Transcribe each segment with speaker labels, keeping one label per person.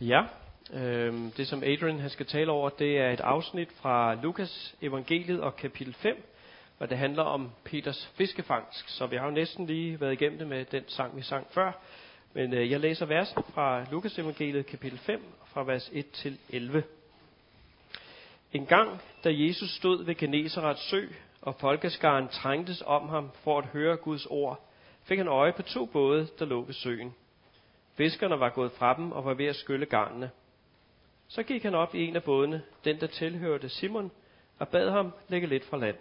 Speaker 1: Ja, øhm, det som Adrian han skal tale over, det er et afsnit fra Lukas evangeliet og kapitel 5, og det handler om Peters fiskefangst. Så vi har jo næsten lige været igennem det med den sang, vi sang før. Men øh, jeg læser versen fra Lukas evangeliet kapitel 5, fra vers 1 til 11. En gang, da Jesus stod ved Genesarets sø, og folkeskaren trængtes om ham for at høre Guds ord, fik han øje på to både, der lå ved søen. Fiskerne var gået fra dem og var ved at skylle garnene. Så gik han op i en af bådene, den der tilhørte Simon, og bad ham lægge lidt fra land.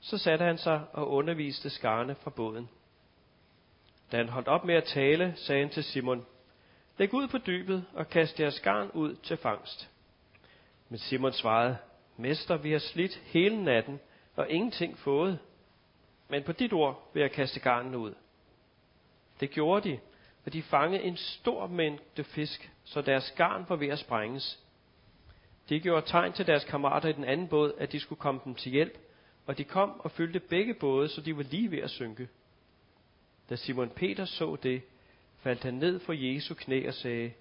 Speaker 1: Så satte han sig og underviste skarne fra båden. Da han holdt op med at tale, sagde han til Simon, Læg ud på dybet og kast jeres garn ud til fangst. Men Simon svarede, Mester, vi har slidt hele natten og ingenting fået. Men på dit ord vil jeg kaste garnen ud. Det gjorde de, og de fangede en stor mængde fisk, så deres garn var ved at sprænges. De gjorde tegn til deres kammerater i den anden båd, at de skulle komme dem til hjælp, og de kom og fyldte begge både, så de var lige ved at synke. Da Simon Peter så det, faldt han ned for Jesu knæ og sagde,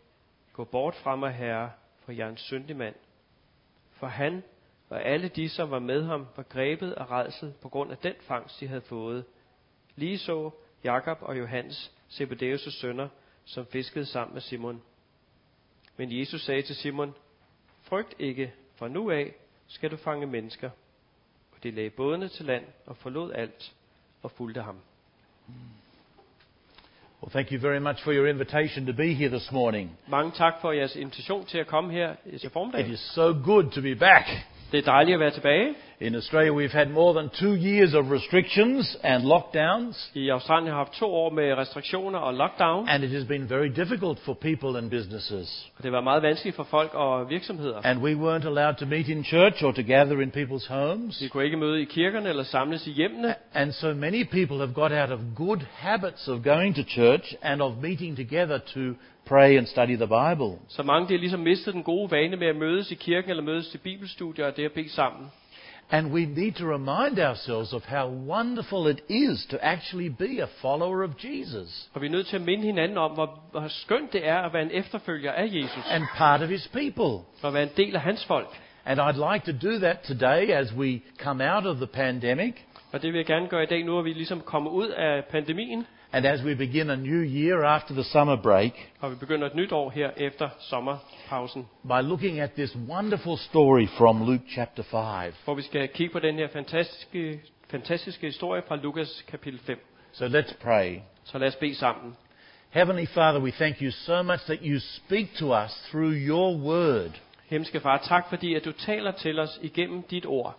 Speaker 1: Gå bort fra mig, Herre, for jeg er en syndig mand. For han og alle de, som var med ham, var grebet af redsel på grund af den fangst, de havde fået. Lige så Jakob og Johannes, Zebedeus' sønner, som fiskede sammen med Simon. Men Jesus sagde til Simon, Frygt ikke, for nu af skal du fange mennesker. Og de lagde bådene til land og forlod alt og fulgte ham.
Speaker 2: Well, thank you very much for your invitation to be here this morning.
Speaker 1: Mange tak for jeres invitation til at komme her
Speaker 2: It
Speaker 1: formiddag.
Speaker 2: is so good to be back.
Speaker 1: Det er dejligt at være tilbage.
Speaker 2: In Australia, we've had more than two years of restrictions and lockdowns,
Speaker 1: I Australien har haft to år med restriktioner og lockdown,
Speaker 2: and it has been very difficult for people and businesses.
Speaker 1: og det var meget vanskeligt for folk og virksomheder.
Speaker 2: And we weren't allowed to meet in church or to gather in people's homes.
Speaker 1: Vi kunne ikke møde i kirkerne eller samles i hjemmene,
Speaker 2: And so many people have got out of good habits of going to church and of meeting together to pray and study the Bible.
Speaker 1: så mange de har ligesom mistet den gode vane med at mødes i kirken eller mødes til bibelstudier og det at bede sammen.
Speaker 2: And we need to remind ourselves of how wonderful it is to actually be a follower of Jesus
Speaker 1: Og vi er nødt til at minde hinanden om, hvor, hvor skønt det er at være en efterfølger af Jesus,
Speaker 2: and part of his people.
Speaker 1: og være en del af hans folk.
Speaker 2: And I'd like to do that today as we come out of the pandemic
Speaker 1: Og det vil jeg gerne gøre i dag, nu er vi ligesom kommet ud af pandemien,
Speaker 2: and as we begin a new year after the summer break
Speaker 1: og vi begynder et nyt år her efter sommerpausen,
Speaker 2: by looking at this wonderful story from Luke chapter 5.
Speaker 1: hvor vi skal kigge på den her fantastiske, fantastiske historie fra Lukas kapitel 5.
Speaker 2: So let's pray.
Speaker 1: Så lad os bede sammen.
Speaker 2: Heavenly Father, we thank you so much that you speak to us through your word.
Speaker 1: Himmelske Far, tak fordi at du taler til os igennem dit ord.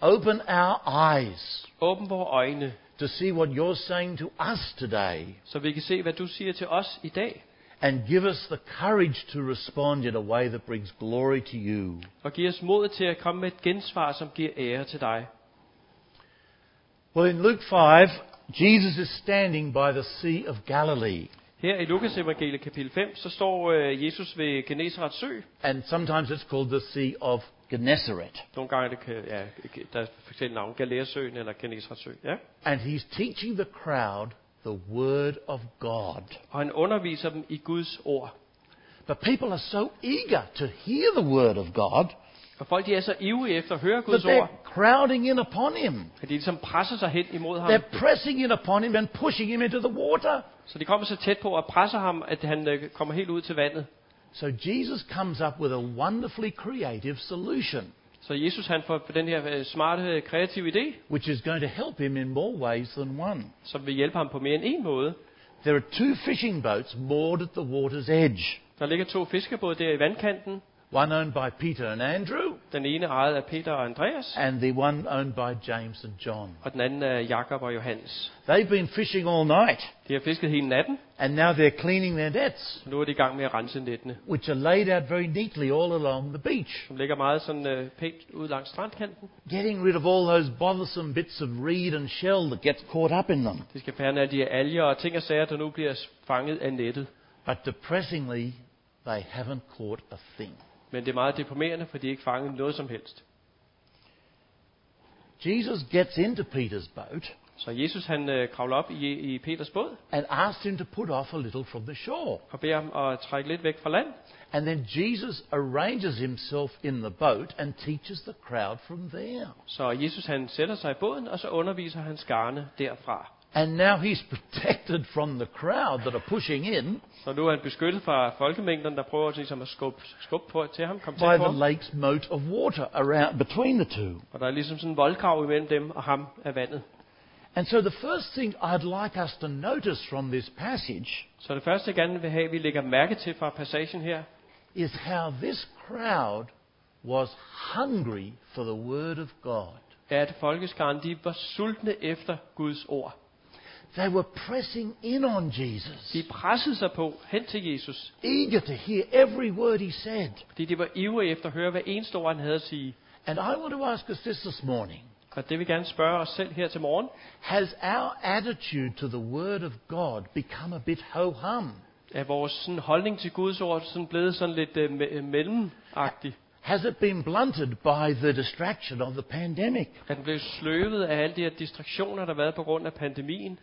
Speaker 2: Open our eyes
Speaker 1: Åbn vores øjne,
Speaker 2: to see what you're saying to us today
Speaker 1: så vi kan se, hvad du siger til os i dag.
Speaker 2: and give us the courage to respond in a way that brings glory to you.
Speaker 1: Og giv os mod til at komme med et gensvar, som giver ære til dig.
Speaker 2: Well, in Luke 5, Jesus is standing by the Sea of Galilee.
Speaker 1: Her i Lukas evangeliet kapitel 5, så står øh, Jesus ved Genesarets sø.
Speaker 2: And sometimes it's called the Sea of Gennesaret.
Speaker 1: Nogle gange det, kan- ja, der er forskellige navne, Galileasøen eller Genesarets sø. Ja.
Speaker 2: And he's teaching the crowd the Word of God.
Speaker 1: Og han underviser dem i Guds ord.
Speaker 2: But people are so eager to hear the Word of God
Speaker 1: Og folk de er så ivrige efter at høre Guds ord,
Speaker 2: they're crowding in upon him.
Speaker 1: at de ligesom presser sig hen imod ham.
Speaker 2: They're pressing in upon him and pushing him into the water.
Speaker 1: Så de kommer så tæt på at presse ham, at han øh, kommer helt ud til vandet.
Speaker 2: So Jesus comes up with a wonderfully creative solution,
Speaker 1: Så Jesus han får den her øh, smarte, øh, kreative idé,
Speaker 2: which is going to help him in more ways than one.
Speaker 1: som vil hjælpe ham på mere end en måde.
Speaker 2: There are two fishing boats moored at the water's edge.
Speaker 1: Der ligger to fiskebåde der i vandkanten.
Speaker 2: One owned by Peter and Andrew,
Speaker 1: Den ene ejet af Peter og Andreas,
Speaker 2: and the one owned by James and John.
Speaker 1: og den anden af Jakob og Johannes.
Speaker 2: They've been fishing all night,
Speaker 1: De har fisket hele natten,
Speaker 2: and now they're cleaning their nets,
Speaker 1: nu er de i gang med at rense nettene,
Speaker 2: which are laid out very neatly all along the beach,
Speaker 1: som ligger meget sådan øh, pænt ud langs strandkanten.
Speaker 2: getting rid of all those bothersome bits of reed and shell that gets caught up in them.
Speaker 1: De skal fjerne alle de alger og ting og sager, der nu bliver fanget af nettet.
Speaker 2: But depressingly, they haven't caught a thing.
Speaker 1: Men det er meget deprimerende, for de ikke fanget noget som helst.
Speaker 2: Jesus gets into Peter's boat
Speaker 1: Så Jesus han øh, kravler op i, i Peters båd
Speaker 2: and asked him to put off a little from the shore.
Speaker 1: og beder ham at trække lidt væk fra land.
Speaker 2: And then Jesus arranges himself in the boat and teaches the crowd from there.
Speaker 1: Så Jesus han sætter sig i båden, og så underviser han skarne derfra.
Speaker 2: And now he's protected from the crowd that are pushing in
Speaker 1: Så nu er han beskyttet fra folkemængden, der prøver ligesom at skubbe, skubbe på til ham,
Speaker 2: by
Speaker 1: til på
Speaker 2: the lake's moat of water around between the two.
Speaker 1: Og der er ligesom sådan en voldgrav imellem dem og ham af vandet.
Speaker 2: And so the first thing I'd like us to notice from this passage
Speaker 1: Så det første, jeg gerne vil have, at vi lægger mærke til fra passagen her,
Speaker 2: is how this crowd was hungry for the word of God.
Speaker 1: at folkeskaren de var sultne efter Guds ord.
Speaker 2: They were pressing in on Jesus,
Speaker 1: De pressede sig på hen til Jesus,
Speaker 2: eager to hear every word he said.
Speaker 1: fordi de var ivrige efter at høre, hvad eneste ord han havde at sige.
Speaker 2: And I want to ask us this this morning.
Speaker 1: Og det vil vi gerne spørge os selv her til morgen.
Speaker 2: Has our attitude to the Word of God become a bit ho hum?
Speaker 1: Er vores sådan, holdning til Guds ord sådan blevet sådan lidt øh, me- øh, mellemagtig?
Speaker 2: Has it been blunted by the distraction of the pandemic?
Speaker 1: Er den blevet sløvet af alle de her distraktioner, der har været på grund af pandemien?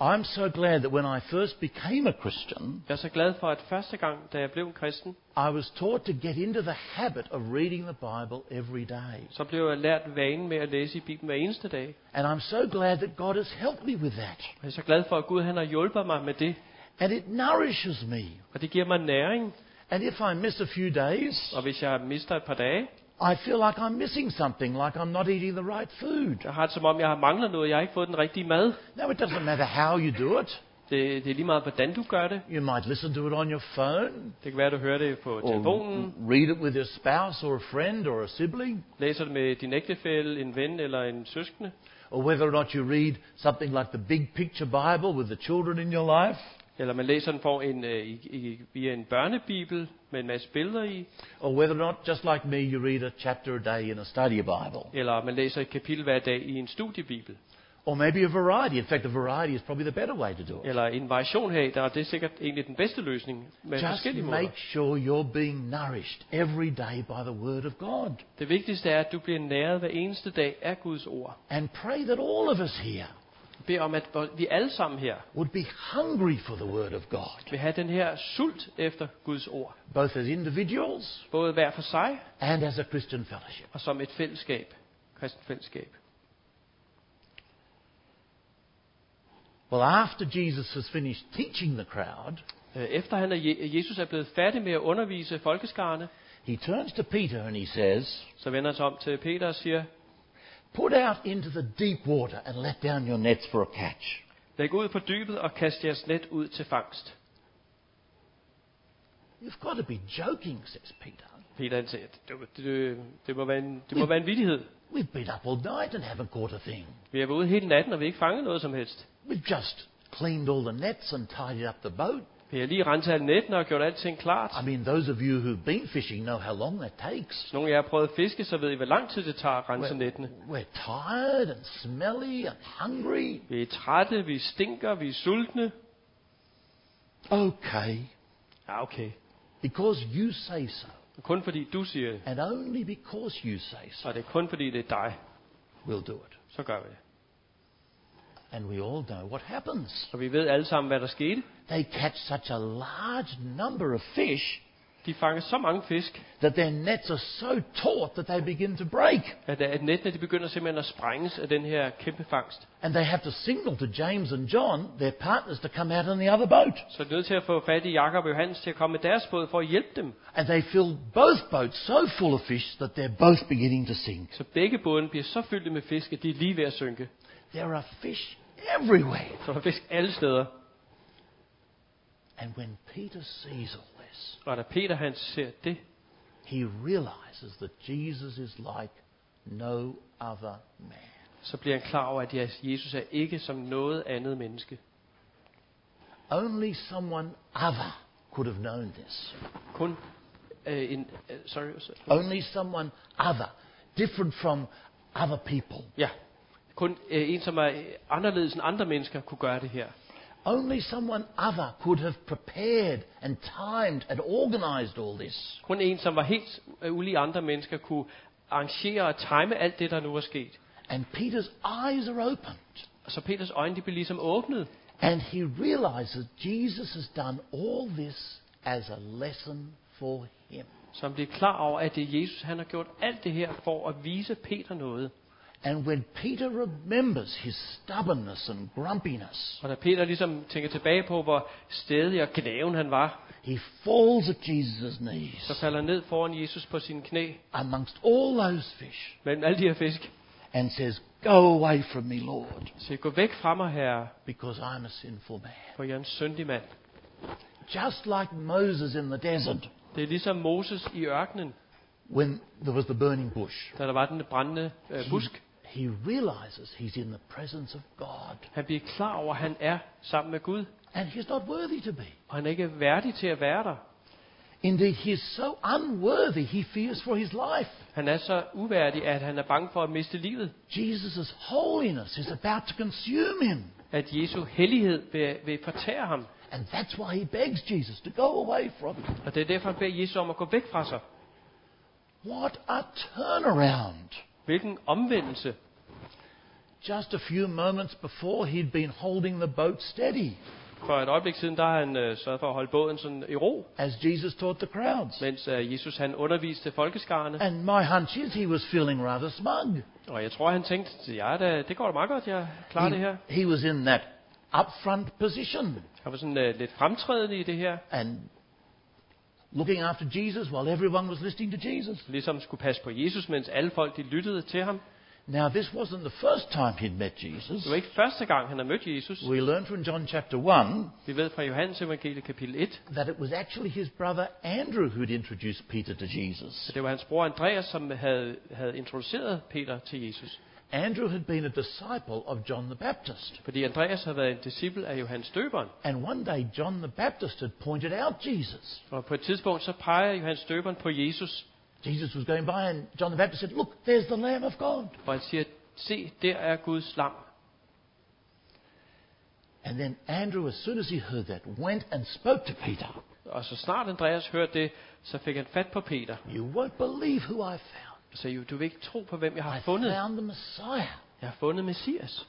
Speaker 2: I'm so glad that when I first became a Christian,
Speaker 1: Jeg er så glad for, at første gang, da jeg blev en kristen,
Speaker 2: I was taught to get into the habit of reading the Bible every day.
Speaker 1: så blev jeg lært vanen med at læse i Bibelen hver eneste dag.
Speaker 2: And I'm so glad that God has helped me with that.
Speaker 1: Jeg er så glad for, at Gud han har hjulpet mig med det.
Speaker 2: And it nourishes me.
Speaker 1: Og det giver mig næring.
Speaker 2: And if I miss a few days,
Speaker 1: Og hvis jeg mister et par dage,
Speaker 2: I feel like I'm missing something, like I'm not eating the right food.
Speaker 1: jeg har det som om, jeg har manglet noget. Jeg har ikke fået den rigtige mad.
Speaker 2: No, it doesn't matter how you do it.
Speaker 1: Det, det er lige meget, hvordan du gør det.
Speaker 2: You might listen to it on your phone,
Speaker 1: Det kan være, du hører det på telefonen,
Speaker 2: read it with your spouse or a friend or a sibling,
Speaker 1: læser det med din ægtefælle, en ven eller en søskende.
Speaker 2: or whether or not you read something like the Big Picture Bible with the children in your life,
Speaker 1: Eller man læser den for en, øh, i, i, via en børnebibel med en masse billeder i.
Speaker 2: or whether or not, just like me, you read a chapter a day in a study Bible,
Speaker 1: Eller man læser et kapitel hver dag i en studiebibel.
Speaker 2: or maybe a variety. In fact, a variety is probably the better way to do it.
Speaker 1: Eller en variation her, der er det sikkert egentlig den bedste løsning med
Speaker 2: Just
Speaker 1: forskellige måder.
Speaker 2: make sure you're being nourished every day by the Word of God.
Speaker 1: Det vigtigste er, at du bliver næret hver eneste dag af Guds ord.
Speaker 2: And pray that all of us here
Speaker 1: Bed om, at vi alle sammen her
Speaker 2: would be hungry for the Word of God,
Speaker 1: vil have den her sult efter Guds ord.
Speaker 2: both as individuals
Speaker 1: Både hver for sig
Speaker 2: and as a Christian fellowship.
Speaker 1: og som et fællesskab. Kristen fællesskab.
Speaker 2: Well, after Jesus has finished teaching the crowd,
Speaker 1: Øh, Efter han er, Je- Jesus er blevet færdig med at undervise folkeskarne,
Speaker 2: he turns to Peter and he says,
Speaker 1: så vender han sig om til Peter og siger,
Speaker 2: Put out into the deep water and let down your nets for a catch.
Speaker 1: Læg ud på dybet og kast jeres net ud til fangst.
Speaker 2: You've got to be joking, says Peter.
Speaker 1: Peter han siger, det, det, det, må være en, det må være en vittighed.
Speaker 2: We've been up all night and haven't caught a thing.
Speaker 1: Vi har været ude hele natten, og vi har ikke fanget noget som helst.
Speaker 2: We've just cleaned all the nets and tidied up the boat.
Speaker 1: Vi har lige renset alle nettene og gjort alting klart.
Speaker 2: I mean, those of you who've been fishing know how long that takes.
Speaker 1: Nogen af jer har prøvet at fiske, så ved I, hvor lang tid det tager at rense nettene.
Speaker 2: We're tired and smelly and hungry.
Speaker 1: Vi er trætte, vi stinker, vi er sultne.
Speaker 2: Okay,
Speaker 1: Ja, okay.
Speaker 2: because you say so,
Speaker 1: kun fordi du siger det,
Speaker 2: and only because you say so,
Speaker 1: og det er kun fordi det er dig,
Speaker 2: we'll do it.
Speaker 1: så gør vi det.
Speaker 2: And we all know what happens.
Speaker 1: Og vi ved alle sammen, hvad der skete.
Speaker 2: They catch such a large number of fish
Speaker 1: De fanger så mange fisk,
Speaker 2: that their nets are so taut that they begin to break.
Speaker 1: at, at nettene de begynder simpelthen at sprænges af den her kæmpe fangst.
Speaker 2: And they have to signal to James and John, their partners, to come out on the other boat.
Speaker 1: Så de er nødt til at få fat i Jakob og Johannes til at komme med deres båd for at hjælpe dem.
Speaker 2: And they fill both boats so full of fish that they're both beginning to sink.
Speaker 1: Så begge bådene bliver så fyldte med fisk, at de er lige ved at synke.
Speaker 2: There are fish everywhere.
Speaker 1: Så der er fisk alle steder.
Speaker 2: And when Peter sees all this,
Speaker 1: Og da Peter han ser det,
Speaker 2: he realizes that Jesus is like no other man.
Speaker 1: så bliver han klar over, at Jesus er ikke som noget andet menneske.
Speaker 2: Only someone other could have known this.
Speaker 1: Kun øh, en... Øh, sorry. sorry.
Speaker 2: Only someone other, different from other people.
Speaker 1: Ja. Kun øh, en, som er anderledes end andre mennesker, kunne gøre det her.
Speaker 2: Only someone other could have prepared and timed and organized all this.
Speaker 1: Kun en, som var helt øh, ulig andre mennesker, kunne arrangere og time alt det, der nu er sket.
Speaker 2: And Peter's eyes are opened.
Speaker 1: Så Peters øjne de bliver ligesom åbnet.
Speaker 2: And he realizes Jesus has done all this as a lesson for him.
Speaker 1: Så han bliver klar over, at det er Jesus, han har gjort alt det her for at vise Peter noget.
Speaker 2: And when Peter remembers his stubbornness and grumpiness,
Speaker 1: Og da Peter ligesom tænker tilbage på, hvor stedig og gnaven han var,
Speaker 2: he falls at Jesus' knees
Speaker 1: så falder han ned foran Jesus på sine knæ,
Speaker 2: amongst all those fish
Speaker 1: mellem alle de her fisk.
Speaker 2: and says, Go away from me, Lord,
Speaker 1: Så gå væk fra mig, herre,
Speaker 2: because I'm a sinful man.
Speaker 1: for jeg er en syndig mand.
Speaker 2: Just like Moses in the desert
Speaker 1: Det er ligesom Moses i ørkenen,
Speaker 2: when there was the burning bush.
Speaker 1: da der var den brændende øh, busk.
Speaker 2: He realizes he's in the presence of God
Speaker 1: Han bliver klar over, at han er sammen med Gud,
Speaker 2: and he's not worthy to be.
Speaker 1: og han er ikke værdig til at være der.
Speaker 2: Indeed, he is so unworthy, he fears for his life.
Speaker 1: Han er så uværdig, at han er bange for at miste livet.
Speaker 2: Jesus' holiness is about to consume him.
Speaker 1: At Jesu hellighed vil, vil fortære ham.
Speaker 2: And that's why he begs Jesus to go away from him.
Speaker 1: Og det er derfor, han beder Jesus om at gå væk fra sig.
Speaker 2: What a turnaround.
Speaker 1: Hvilken omvendelse.
Speaker 2: Just a few moments before, he'd been holding the boat steady
Speaker 1: For et øjeblik siden, der har han øh, sørget for at holde båden sådan i ro,
Speaker 2: as Jesus taught the crowds.
Speaker 1: mens øh, Jesus han underviste folkeskarne.
Speaker 2: And my hunch is he was feeling rather smug.
Speaker 1: Og jeg tror, han tænkte, ja, det, det går da meget godt, jeg klarer det her.
Speaker 2: He, he was in that upfront position
Speaker 1: Han var sådan øh, lidt fremtrædende i det her,
Speaker 2: and looking after Jesus while everyone was listening to Jesus.
Speaker 1: ligesom skulle passe på Jesus, mens alle folk de lyttede til ham.
Speaker 2: Now, this wasn't the first time he'd met Jesus.
Speaker 1: Det var ikke første gang, han har mødt Jesus.
Speaker 2: We learn from John chapter 1
Speaker 1: Vi ved fra Johannes evangelie kapitel 1,
Speaker 2: that it was actually his brother Andrew who'd introduced Peter to Jesus.
Speaker 1: at det var hans bror Andreas, som havde, havde introduceret Peter til Jesus.
Speaker 2: Andrew had been a disciple of John the Baptist.
Speaker 1: Fordi Andreas havde været en disciple af Johannes Døberen.
Speaker 2: And one day, John the Baptist had pointed out Jesus.
Speaker 1: Og på et tidspunkt så peger Johannes Døberen på Jesus,
Speaker 2: Jesus was going by, and John the Baptist said, Look, there's the Lamb of God.
Speaker 1: og han siger, se, der er Guds lam.
Speaker 2: And then Andrew, as soon as he heard that, went and spoke to Peter.
Speaker 1: Og så snart Andreas hørte det, så fik han fat på Peter.
Speaker 2: You won't believe who I found.
Speaker 1: Og sagde, du vil ikke tro på, hvem jeg har
Speaker 2: I
Speaker 1: fundet.
Speaker 2: found the Messiah.
Speaker 1: Jeg har fundet Messias.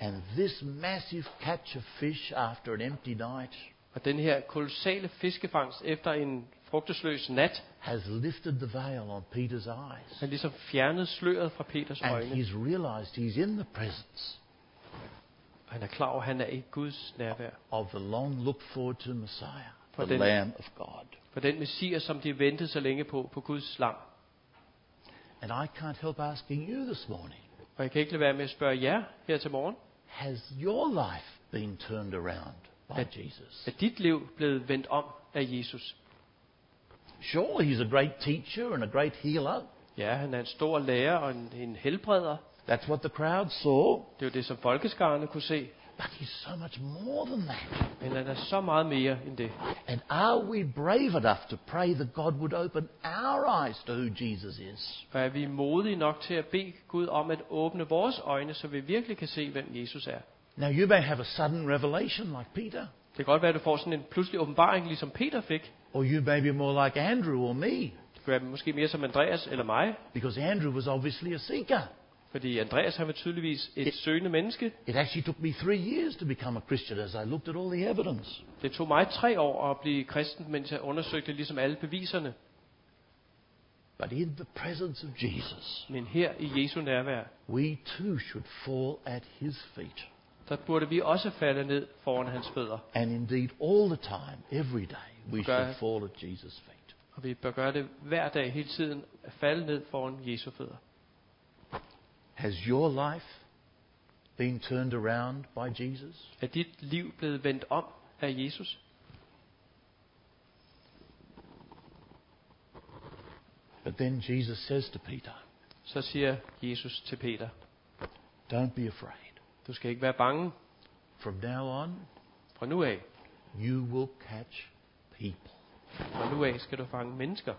Speaker 2: And this massive catch of fish after an empty night
Speaker 1: Og den her kolossale fiskefangst efter en frugtesløs nat,
Speaker 2: has lifted the veil on Peter's eyes.
Speaker 1: har ligesom fjernet sløret fra Peters
Speaker 2: And
Speaker 1: øjne.
Speaker 2: he's realized he's in the presence
Speaker 1: Og han er klar over, at han er i Guds nærvær.
Speaker 2: of the long looked forward to Messiah,
Speaker 1: For
Speaker 2: the
Speaker 1: den-
Speaker 2: Lamb of God.
Speaker 1: For den Messias, som de ventede så længe på, på Guds lam.
Speaker 2: And I can't help asking you this morning
Speaker 1: Og jeg kan ikke lade være med at spørge jer her til morgen.
Speaker 2: has your life been turned around by
Speaker 1: At-
Speaker 2: Jesus?
Speaker 1: Er dit liv blevet vendt om af Jesus?
Speaker 2: Surely he's a great teacher and a great healer.
Speaker 1: Ja, han er en stor lærer og en, en helbreder.
Speaker 2: That's what the crowd saw.
Speaker 1: Det jo det, som folkeskarne kunne se.
Speaker 2: But he's so much more than that.
Speaker 1: Men han er så meget mere end det.
Speaker 2: And are we brave enough to pray that God would open our eyes to who Jesus is?
Speaker 1: Og er vi modige nok til at bede Gud om at åbne vores øjne, så vi virkelig kan se, hvem Jesus er?
Speaker 2: Now, you may have a sudden revelation like Peter,
Speaker 1: Det kan godt være, at du får sådan en pludselig åbenbaring, ligesom Peter fik.
Speaker 2: Or you may be more like Andrew or me,
Speaker 1: kan måske mere som Andreas eller mig.
Speaker 2: because Andrew was obviously a seeker.
Speaker 1: Fordi Andreas han var tydeligvis et søgende menneske.
Speaker 2: It actually took me three years to become a Christian as I looked at all the evidence.
Speaker 1: Det tog mig tre år at blive kristen, mens jeg undersøgte ligesom alle beviserne.
Speaker 2: But in the presence of Jesus,
Speaker 1: Men her i Jesu nærvær,
Speaker 2: we too should fall at his feet.
Speaker 1: der burde vi også falde ned foran hans fødder.
Speaker 2: And indeed, all the time, every day, we should fall at Jesus' feet.
Speaker 1: Og vi bør gøre det hver dag, hele tiden, at falde ned foran Jesu fødder.
Speaker 2: Has your life been turned around by Jesus?
Speaker 1: Er dit liv blevet vendt om af Jesus?
Speaker 2: But then Jesus says to Peter,
Speaker 1: Så siger Jesus til Peter,
Speaker 2: Don't be afraid.
Speaker 1: du skal ikke være bange.
Speaker 2: From now on,
Speaker 1: Fra nu af,
Speaker 2: you will catch people.
Speaker 1: fra nu af skal du fange mennesker.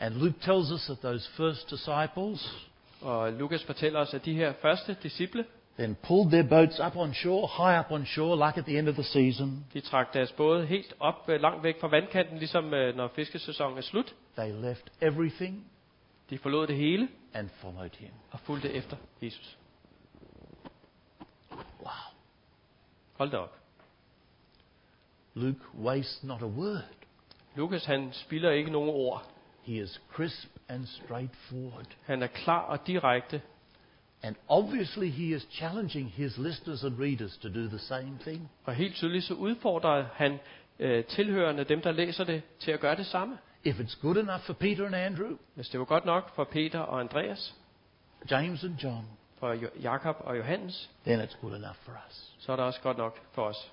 Speaker 2: And Luke tells us that those first disciples
Speaker 1: Og Lukas fortæller os, at de her første disciple,
Speaker 2: then pulled their boats up on shore, high up on shore, like at the end of the season.
Speaker 1: de trak deres både helt op, øh, langt væk fra vandkanten, ligesom øh, når fiskesæsonen er slut.
Speaker 2: They left everything
Speaker 1: De forlod det hele
Speaker 2: and followed him.
Speaker 1: og fulgte efter Jesus.
Speaker 2: Wow.
Speaker 1: Hold da op.
Speaker 2: Luke wastes not a word.
Speaker 1: Lukas han spilder ikke nogen ord.
Speaker 2: He is crisp and straightforward.
Speaker 1: Han er klar og direkte,
Speaker 2: And obviously, he is challenging his listeners and readers to do the same thing.
Speaker 1: og helt tydeligt så udfordrer han øh, tilhørende, dem der læser det, til at gøre det samme.
Speaker 2: If it's good enough for Peter and Andrew,
Speaker 1: Hvis det var godt nok for Peter og Andreas,
Speaker 2: James and John,
Speaker 1: for Jo- Jakob og Johannes,
Speaker 2: then it's good enough for us.
Speaker 1: så er det også godt nok for os.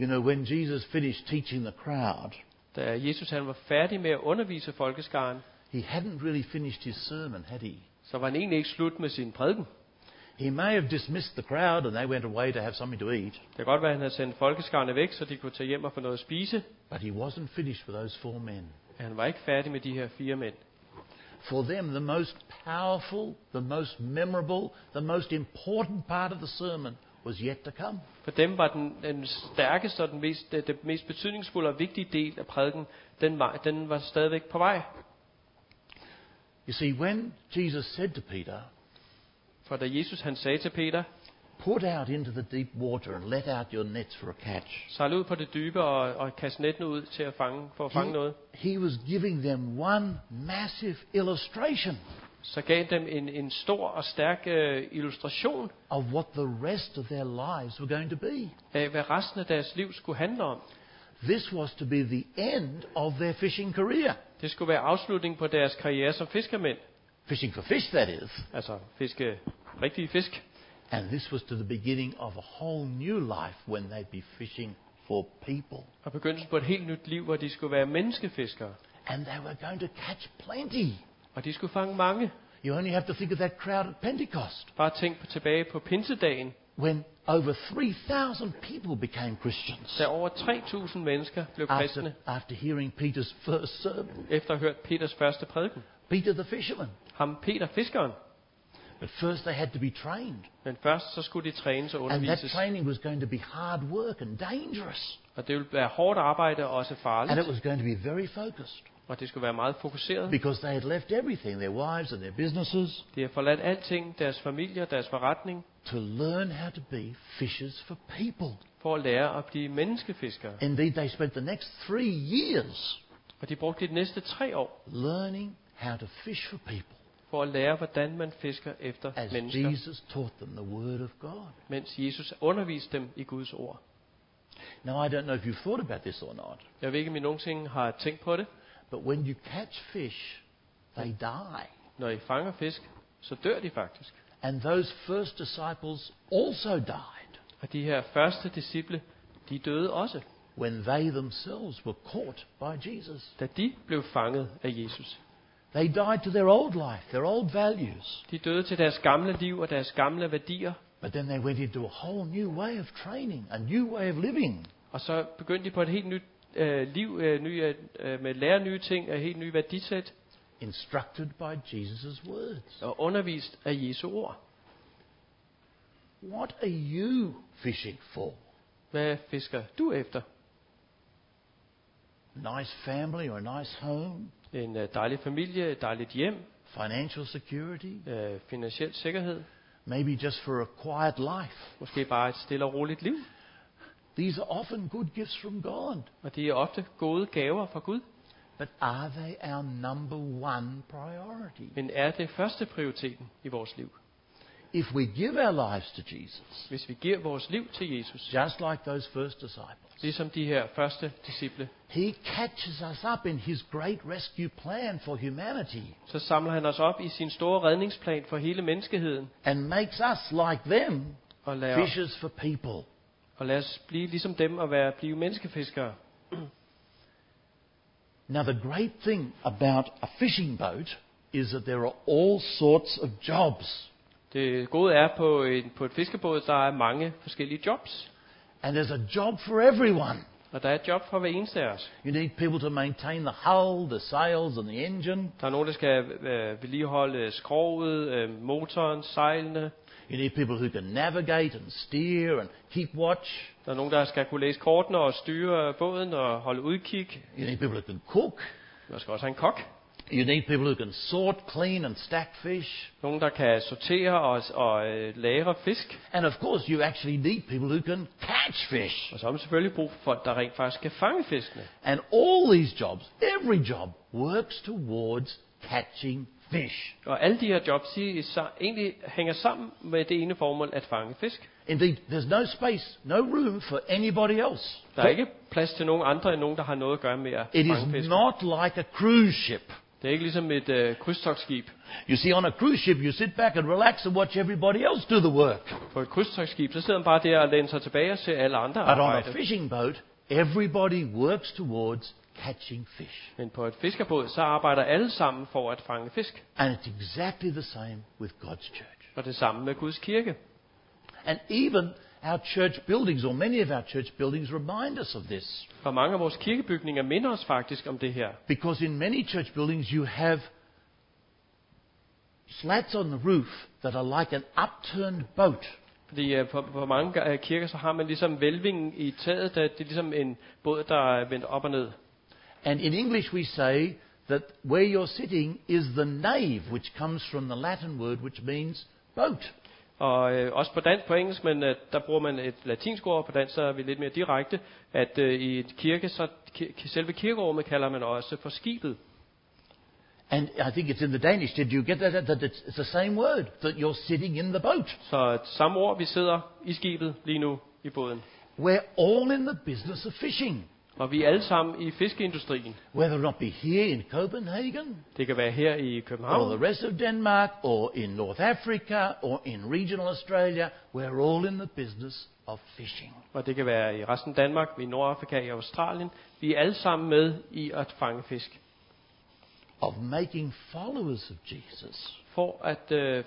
Speaker 2: You know, when Jesus finished teaching the crowd,
Speaker 1: Da Jesus han var færdig med at undervise folkeskaren,
Speaker 2: he hadn't really finished his sermon, had he?
Speaker 1: så var han egentlig ikke slut med sin prædiken.
Speaker 2: He may have dismissed the crowd and they went away to have something to eat,
Speaker 1: Det kan godt være, at han havde sendt folkeskarne væk, så de kunne tage hjem og få noget at spise.
Speaker 2: but he wasn't finished with those four men.
Speaker 1: Men han var ikke færdig med de her fire mænd.
Speaker 2: For them, the most powerful, the most memorable, the most important part of the sermon was yet to come.
Speaker 1: For dem var den, den stærkeste og den mest, det, det mest betydningsfulde og vigtige del af prædiken, den var, den var stadigvæk på vej.
Speaker 2: You see, when Jesus said to Peter,
Speaker 1: For da Jesus han sagde til Peter,
Speaker 2: Put out into the deep water and let out your nets for a catch,
Speaker 1: sejl ud på det dybe og, og kast nettene ud til at fange, for at fange noget,
Speaker 2: he, he was giving them one massive illustration
Speaker 1: så gav dem en, en stor og stærk øh, illustration
Speaker 2: of what the rest of their lives were going to be.
Speaker 1: af, hvad resten af deres liv skulle handle om.
Speaker 2: This was to be the end of their fishing career.
Speaker 1: Det skulle være afslutningen på deres karriere som fiskermænd.
Speaker 2: Fishing for fish, that is.
Speaker 1: Altså fiske rigtige fisk.
Speaker 2: And this was to the beginning of a whole new life when they'd be fishing for people.
Speaker 1: Og begyndelsen på et helt nyt liv, hvor de skulle være menneskefiskere.
Speaker 2: And they were going to catch plenty.
Speaker 1: Og de skulle fange mange.
Speaker 2: You only have to think of that crowd at Pentecost
Speaker 1: Bare tænk på tilbage på pinsedagen,
Speaker 2: when over 3,000 people became Christians
Speaker 1: da over 3.000 mennesker blev
Speaker 2: after,
Speaker 1: kristne,
Speaker 2: after hearing Peter's first sermon.
Speaker 1: efter at have hørt Peters første prædiken.
Speaker 2: Peter the fisherman.
Speaker 1: Ham Peter fiskeren.
Speaker 2: But first they had to be trained.
Speaker 1: Men først så skulle de trænes og
Speaker 2: And that
Speaker 1: undervises.
Speaker 2: training was going to be hard work and dangerous.
Speaker 1: Og det ville være hårdt arbejde og også
Speaker 2: And it
Speaker 1: farligt.
Speaker 2: was going to be very focused
Speaker 1: Og det skulle være meget fokuseret.
Speaker 2: because they had left everything, their wives and their businesses,
Speaker 1: De har forladt alting, deres familie og deres forretning,
Speaker 2: to learn how to be fishers for people.
Speaker 1: for at lære at blive menneskefiskere.
Speaker 2: Indeed, they spent the next three years
Speaker 1: Og de brugte de næste tre år
Speaker 2: learning how to fish for people
Speaker 1: for at lære, hvordan man fisker efter
Speaker 2: as
Speaker 1: mennesker,
Speaker 2: Jesus taught them the Word of God.
Speaker 1: mens Jesus underviste dem i Guds ord.
Speaker 2: Now, I don't know if you've thought about this or not,
Speaker 1: Jeg ved ikke, om I nogensinde har tænkt på det.
Speaker 2: But when you catch fish, they die.
Speaker 1: Når I fanger fisk, så dør de faktisk.
Speaker 2: And those first disciples also died
Speaker 1: Og de her første disciple, de døde også,
Speaker 2: when they themselves were caught by Jesus.
Speaker 1: da de blev fanget af Jesus.
Speaker 2: They died to their old life, their old values.
Speaker 1: De døde til deres gamle liv og deres gamle værdier,
Speaker 2: But then they went into a whole new way of training, a new way of living.
Speaker 1: og så begyndte de på et helt nyt øh, liv øh, ny, øh, med at lære nye ting, og helt nyt værdisæt,
Speaker 2: instructed by Jesus' words.
Speaker 1: og undervist af Jesu ord.
Speaker 2: What are you fishing for?
Speaker 1: Hvad fisker du efter?
Speaker 2: Nice family or a nice home?
Speaker 1: En øh, dejlig familie, et dejligt hjem,
Speaker 2: Financial security?
Speaker 1: øh, finansiel sikkerhed,
Speaker 2: Maybe just for a quiet life?
Speaker 1: måske bare et stille og roligt liv.
Speaker 2: These are often good gifts from God.
Speaker 1: Og de er ofte gode gaver fra Gud.
Speaker 2: But are they our number one priority?
Speaker 1: Men er det første prioriteten i vores liv?
Speaker 2: If we give our lives to Jesus,
Speaker 1: Hvis vi giver vores liv til Jesus,
Speaker 2: just like those first disciples,
Speaker 1: ligesom de her første disciple,
Speaker 2: He catches us up in His great rescue plan for humanity
Speaker 1: så samler han os op i sin store redningsplan for hele menneskeheden,
Speaker 2: and makes us, like them,
Speaker 1: og lader,
Speaker 2: fishers for people.
Speaker 1: Og lader os blive ligesom dem og være, blive menneskefiskere.
Speaker 2: Now, the great thing about a fishing boat is that there are all sorts of jobs.
Speaker 1: Det gode er på, en, på et fiskebåd, der er mange forskellige jobs.
Speaker 2: And there's a job for everyone.
Speaker 1: Og der er et job for hver eneste af os.
Speaker 2: You need people to maintain the hull, the sails, and the engine.
Speaker 1: Der er nogen, der skal øh, vedligeholde skroget, øh, motoren, sejlene.
Speaker 2: You need people who can navigate and steer and keep watch.
Speaker 1: Der er nogen, der skal kunne læse kortene og styre båden og holde udkig.
Speaker 2: You need people who can cook.
Speaker 1: Man skal også have en kok.
Speaker 2: You need people who can sort, clean, and stack fish.
Speaker 1: Nogen, der kan sortere og, og øh, lagre fisk.
Speaker 2: And of course, you actually need people who can catch fish.
Speaker 1: Og så har man selvfølgelig brug for folk, der rent faktisk kan fange fiskene.
Speaker 2: And all these jobs, every job, works towards catching fish.
Speaker 1: Og alle de her jobs, de sa- egentlig hænger sammen med det ene formål at fange fisk.
Speaker 2: Indeed, there's no space, no room for anybody else.
Speaker 1: Der er ikke plads til nogen andre end nogen, der har noget at gøre med at
Speaker 2: It
Speaker 1: fange
Speaker 2: is
Speaker 1: fisk.
Speaker 2: not like a cruise ship.
Speaker 1: Det er ikke ligesom et øh, krydstogsskib.
Speaker 2: You see, on a cruise ship, you sit back and relax and watch everybody else do the work.
Speaker 1: På et krydstogsskib, så sidder man bare der og læner sig tilbage og ser alle andre
Speaker 2: But on a
Speaker 1: arbejde.
Speaker 2: fishing boat, everybody works towards catching fish.
Speaker 1: Men på et fiskerbåd, så arbejder alle sammen for at fange fisk.
Speaker 2: And it's exactly the same with God's church.
Speaker 1: Og det samme med Guds kirke.
Speaker 2: And even our church buildings, or many of our church buildings, remind us of this.
Speaker 1: Og mange af vores kirkebygninger minder os faktisk om det her.
Speaker 2: Because in many church buildings, you have slats on the roof that are like an upturned boat.
Speaker 1: Fordi øh, på, på mange øh, kirker, så har man ligesom velvingen i taget, der, det er ligesom en båd, der er vendt op og ned.
Speaker 2: And in English, we say that where you're sitting is the nave, which comes from the Latin word which means boat.
Speaker 1: Og øh, også på dansk, på engelsk, men øh, der bruger man et latinsk ord, på dansk så er vi lidt mere direkte, at øh, i et kirke, så ki- selve kirkerummet kalder man også for skibet.
Speaker 2: And I think it's in the Danish. Did you get that? That it's, the same word, that you're sitting in the boat.
Speaker 1: Så samme ord, vi sidder i skibet lige nu i båden.
Speaker 2: We're all in the business of fishing.
Speaker 1: Og vi er alle sammen i fiskeindustrien.
Speaker 2: Whether it not be here in Copenhagen,
Speaker 1: Det kan være her i
Speaker 2: or
Speaker 1: København,
Speaker 2: the rest of Denmark, or in North Africa, or in regional Australia, we're all in the business of fishing.
Speaker 1: og det kan være i resten af Danmark, i Nordafrika, i Australien. Vi er alle sammen med i at fange fisk.
Speaker 2: Of making followers of Jesus
Speaker 1: For at, øh,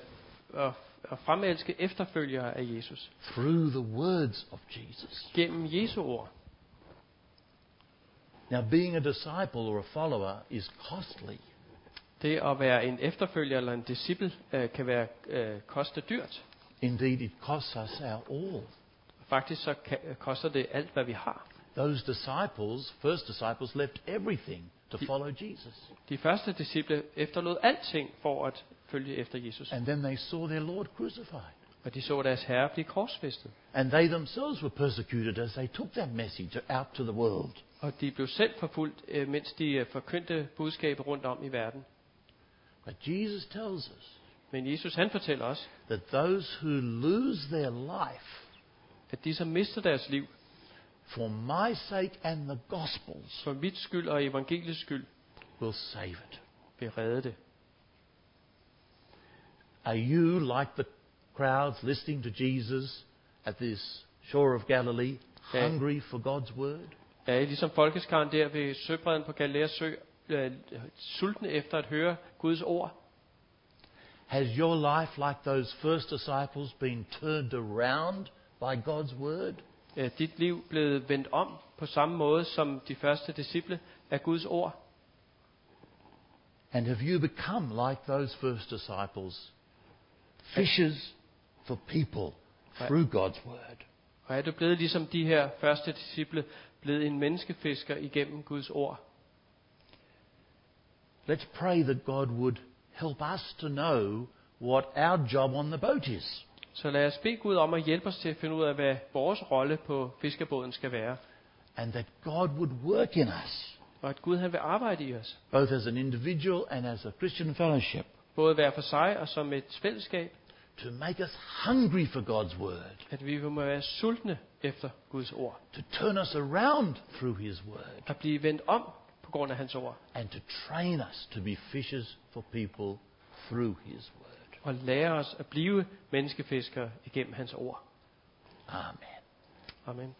Speaker 1: at, at fremelske efterfølgere af Jesus.
Speaker 2: through the words of Jesus.
Speaker 1: Gennem Jesu ord.
Speaker 2: Now, being a disciple or a follower is costly.
Speaker 1: Det at være en efterfølger eller en disciple øh, kan være øh, koste dyrt.
Speaker 2: Indeed, it costs us our all.
Speaker 1: Faktisk så kan, øh, koster det alt, hvad vi har.
Speaker 2: Those disciples, first disciples, left everything to follow Jesus.
Speaker 1: De første disciple efterlod alting for at følge efter Jesus.
Speaker 2: And then they saw their Lord crucified.
Speaker 1: Og de så deres herre blive korsfæstet.
Speaker 2: And they themselves were persecuted as they took that message out to the world.
Speaker 1: Og de blev selv forfulgt, øh, mens de øh, forkyndte budskabet rundt om i verden.
Speaker 2: But Jesus tells us
Speaker 1: Men Jesus han fortæller os,
Speaker 2: that those who lose their life
Speaker 1: at de som mister deres liv,
Speaker 2: for my sake and the gospel's
Speaker 1: for mit skyld og evangeliets skyld,
Speaker 2: will save it.
Speaker 1: vil redde det.
Speaker 2: Are you like the crowds listening to Jesus at this shore of Galilee, hungry for God's word?
Speaker 1: Er I ligesom folkeskaren der ved søbredden på Galileas sø, øh, sultne efter at høre Guds ord?
Speaker 2: Has your life, like those first disciples, been turned around by God's word?
Speaker 1: Er dit liv blevet vendt om på samme måde som de første disciple af Guds ord?
Speaker 2: And have you become like those first disciples, fishers for people through God's word?
Speaker 1: Og er du blevet ligesom de her første disciple, blevet en menneskefisker igennem Guds ord?
Speaker 2: Let's pray that God would help us to know what our job on the boat is.
Speaker 1: Så lad os bede Gud om at hjælpe os til at finde ud af, hvad vores rolle på fiskerbåden skal være.
Speaker 2: And that God would work in us,
Speaker 1: Og at Gud han vil arbejde i os.
Speaker 2: both as an individual and as a Christian fellowship,
Speaker 1: Både hver for sig og som et fællesskab.
Speaker 2: To make us hungry for God's word,
Speaker 1: At vi må være sultne efter Guds ord.
Speaker 2: to turn us around through His word,
Speaker 1: At blive vendt om på grund af hans ord.
Speaker 2: and to train us to be fishers for people through His word.
Speaker 1: Og lære os at blive menneskefiskere igennem hans ord.
Speaker 2: Amen.
Speaker 1: Amen.